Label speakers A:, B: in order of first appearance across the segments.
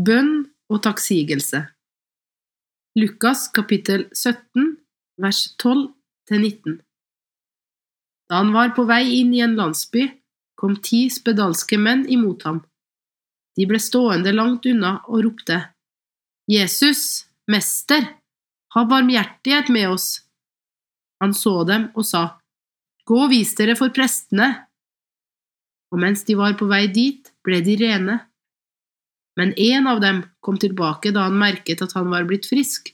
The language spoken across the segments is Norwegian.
A: Bønn og takksigelse Lukas kapittel 17 vers 12-19 Da han var på vei inn i en landsby, kom ti spedalske menn imot ham. De ble stående langt unna og ropte, Jesus, Mester, ha barmhjertighet med oss. Han så dem og sa, Gå og vis dere for prestene. Og mens de var på vei dit, ble de rene. Men en av dem kom tilbake da han merket at han var blitt frisk.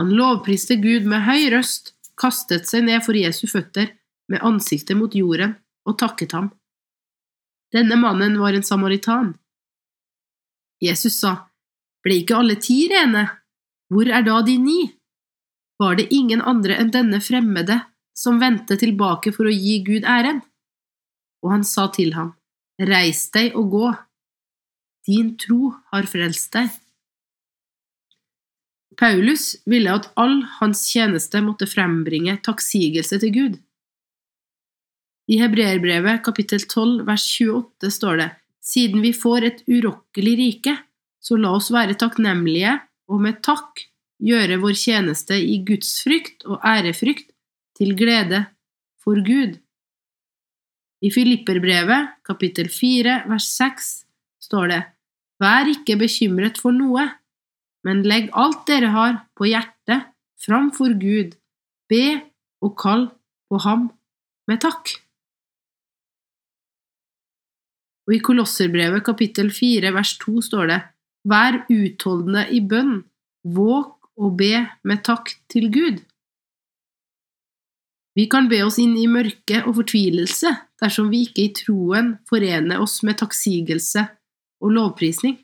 A: Han lovpriste Gud med høy røst, kastet seg ned for Jesu føtter med ansiktet mot jorden og takket ham. Denne mannen var en samaritan. Jesus sa, Ble ikke alle ti rene? Hvor er da de ni? Var det ingen andre enn denne fremmede som vendte tilbake for å gi Gud æren? Og han sa til ham, Reis deg og gå, din tro har frelst deg. Paulus ville at all hans tjeneste måtte frembringe takksigelse til Gud. I Hebreerbrevet kapittel 12 vers 28 står det Siden vi får et urokkelig rike, så la oss være takknemlige og med takk gjøre vår tjeneste i gudsfrykt og ærefrykt til glede for Gud. I Filipperbrevet kapittel 4 vers 6 står det Vær ikke bekymret for noe, men legg alt dere har på hjertet framfor Gud, be og kall på ham med takk. Og i Kolosserbrevet kapittel 4 vers 2 står det Vær utholdende i bønn, våk og be med takk til Gud. Vi kan be oss inn i mørke og fortvilelse dersom vi ikke i troen forener oss med takksigelse og lovprisning.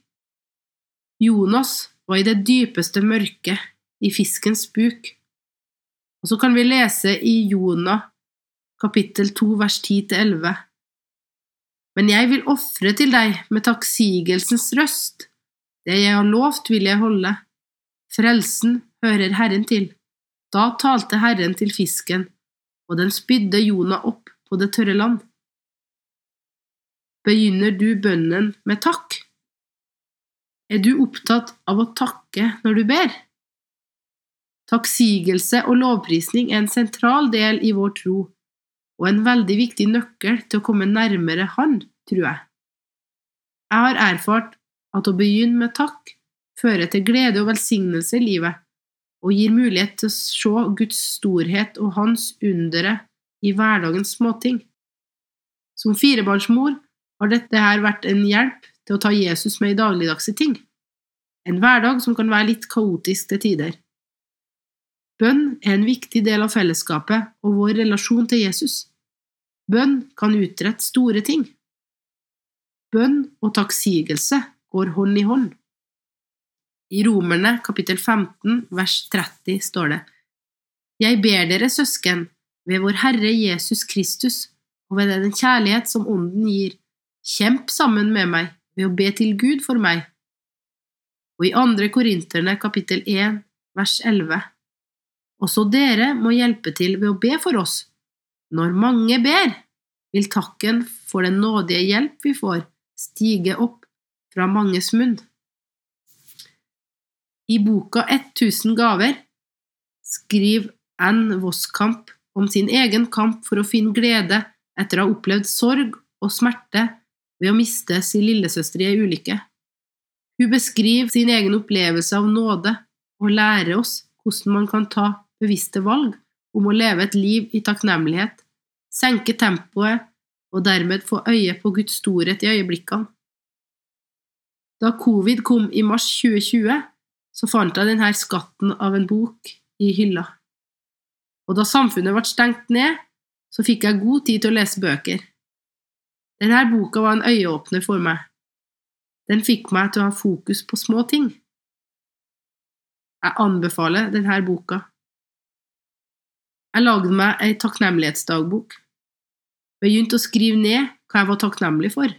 A: Jonas var i det dypeste mørket, i fiskens buk. Og så kan vi lese i Jonah kapittel 2 vers 10–11. Men jeg vil ofre til deg med takksigelsens røst. Det jeg har lovt, vil jeg holde. Frelsen hører Herren til. Da talte Herren til fisken, og den spydde Jonah opp på det tørre land. Begynner du bønnen med takk? Er du opptatt av å takke når du ber? Takksigelse og lovprisning er en sentral del i vår tro, og en veldig viktig nøkkel til å komme nærmere Han, tror jeg. Jeg har erfart at å begynne med takk fører til glede og velsignelse i livet, og gir mulighet til å se Guds storhet og Hans undere i hverdagens småting. Som firebarnsmor har dette her vært en hjelp til å ta Jesus med i dagligdagse ting. En hverdag som kan være litt kaotisk til tider. Bønn er en viktig del av fellesskapet og vår relasjon til Jesus. Bønn kan utrette store ting. Bønn og takksigelse går hånd i hånd. I Romerne kapittel 15 vers 30 står det Jeg ber dere, søsken, ved vår Herre Jesus Kristus og ved den kjærlighet som Ånden gir, Kjemp sammen med meg ved å be til Gud for meg. Og i andre Korinterne kapittel 1 vers 11 Også dere må hjelpe til ved å be for oss. Når mange ber, vil takken for den nådige hjelp vi får, stige opp fra manges munn. I boka 1000 gaver skriver Ann Voskamp om sin egen kamp for å finne glede etter å ha opplevd sorg og smerte ved å miste sin lillesøster i ei ulykke. Hun beskriver sin egen opplevelse av nåde og lærer oss hvordan man kan ta bevisste valg om å leve et liv i takknemlighet, senke tempoet og dermed få øye på Guds storhet i øyeblikkene. Da covid kom i mars 2020, så fant jeg denne skatten av en bok i hylla. Og da samfunnet ble stengt ned, så fikk jeg god tid til å lese bøker. Denne boka var en øyeåpner for meg. Den fikk meg til å ha fokus på små ting. Jeg anbefaler denne boka. Jeg lagde meg ei takknemlighetsdagbok. Begynte å skrive ned hva jeg var takknemlig for.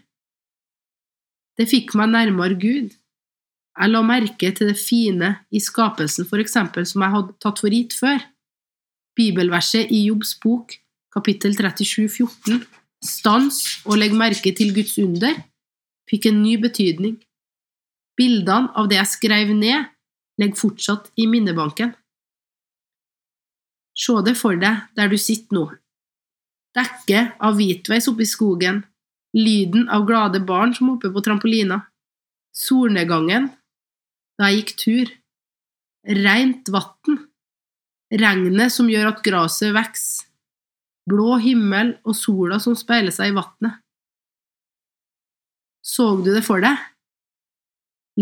A: Det fikk meg nærmere Gud. Jeg la merke til det fine i skapelsen, for eksempel, som jeg hadde tatt for gitt før. Bibelverset i Jobbs bok, kapittel 37, 14, stans og legg merke til Guds under, fikk en ny betydning. Bildene av det jeg skrev ned, ligger fortsatt i minnebanken. Se det for deg der du sitter nå. Dekket av hvitveis oppe i skogen, lyden av glade barn som hopper på trampolina, solnedgangen da jeg gikk tur, rent vann, regnet som gjør at gresset vokser, blå himmel og sola som speiler seg i vannet. Så du det for deg?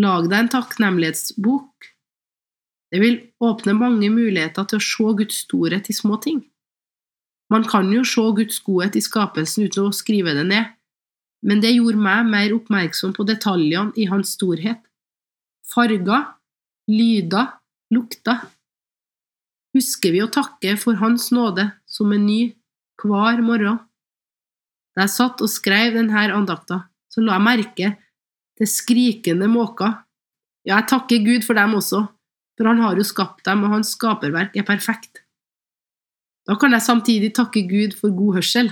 A: Lag deg en takknemlighetsbok. Det vil åpne mange muligheter til å se Guds storhet i små ting. Man kan jo se Guds godhet i skapelsen uten å skrive det ned, men det gjorde meg mer oppmerksom på detaljene i hans storhet. Farger, lyder, lukter. Husker vi å takke for Hans nåde som en ny hver morgen? Da jeg satt og skrev denne andakta, så la jeg merke til skrikende måker. Ja, jeg takker Gud for dem også, for han har jo skapt dem, og hans skaperverk er perfekt. Da kan jeg samtidig takke Gud for god hørsel.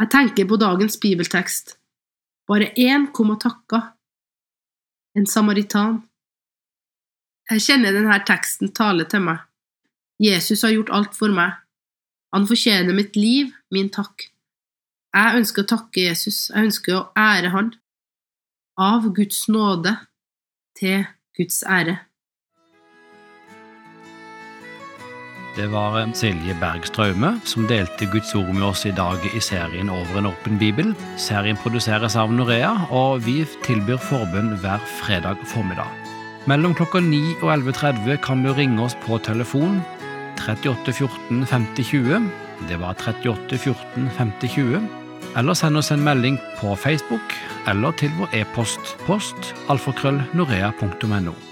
A: Jeg tenker på dagens bibeltekst. Bare én kom og takka. En samaritan. Jeg kjenner denne teksten tale til meg. Jesus har gjort alt for meg. Han fortjener mitt liv, min takk. Jeg ønsker å takke Jesus, jeg ønsker å ære Han. Av Guds nåde til Guds ære.
B: Det var Silje Berg Straume som delte Guds ord med oss i dag i serien Over en åpen bibel. Serien produseres av Norea, og vi tilbyr forbund hver fredag formiddag. Mellom klokka 9 og 11.30 kan du ringe oss på telefon 38 14 50 20. Det var 38 14 50 20. Eller send oss en melding på Facebook eller til vår e-post post alfakrøllnorea.no.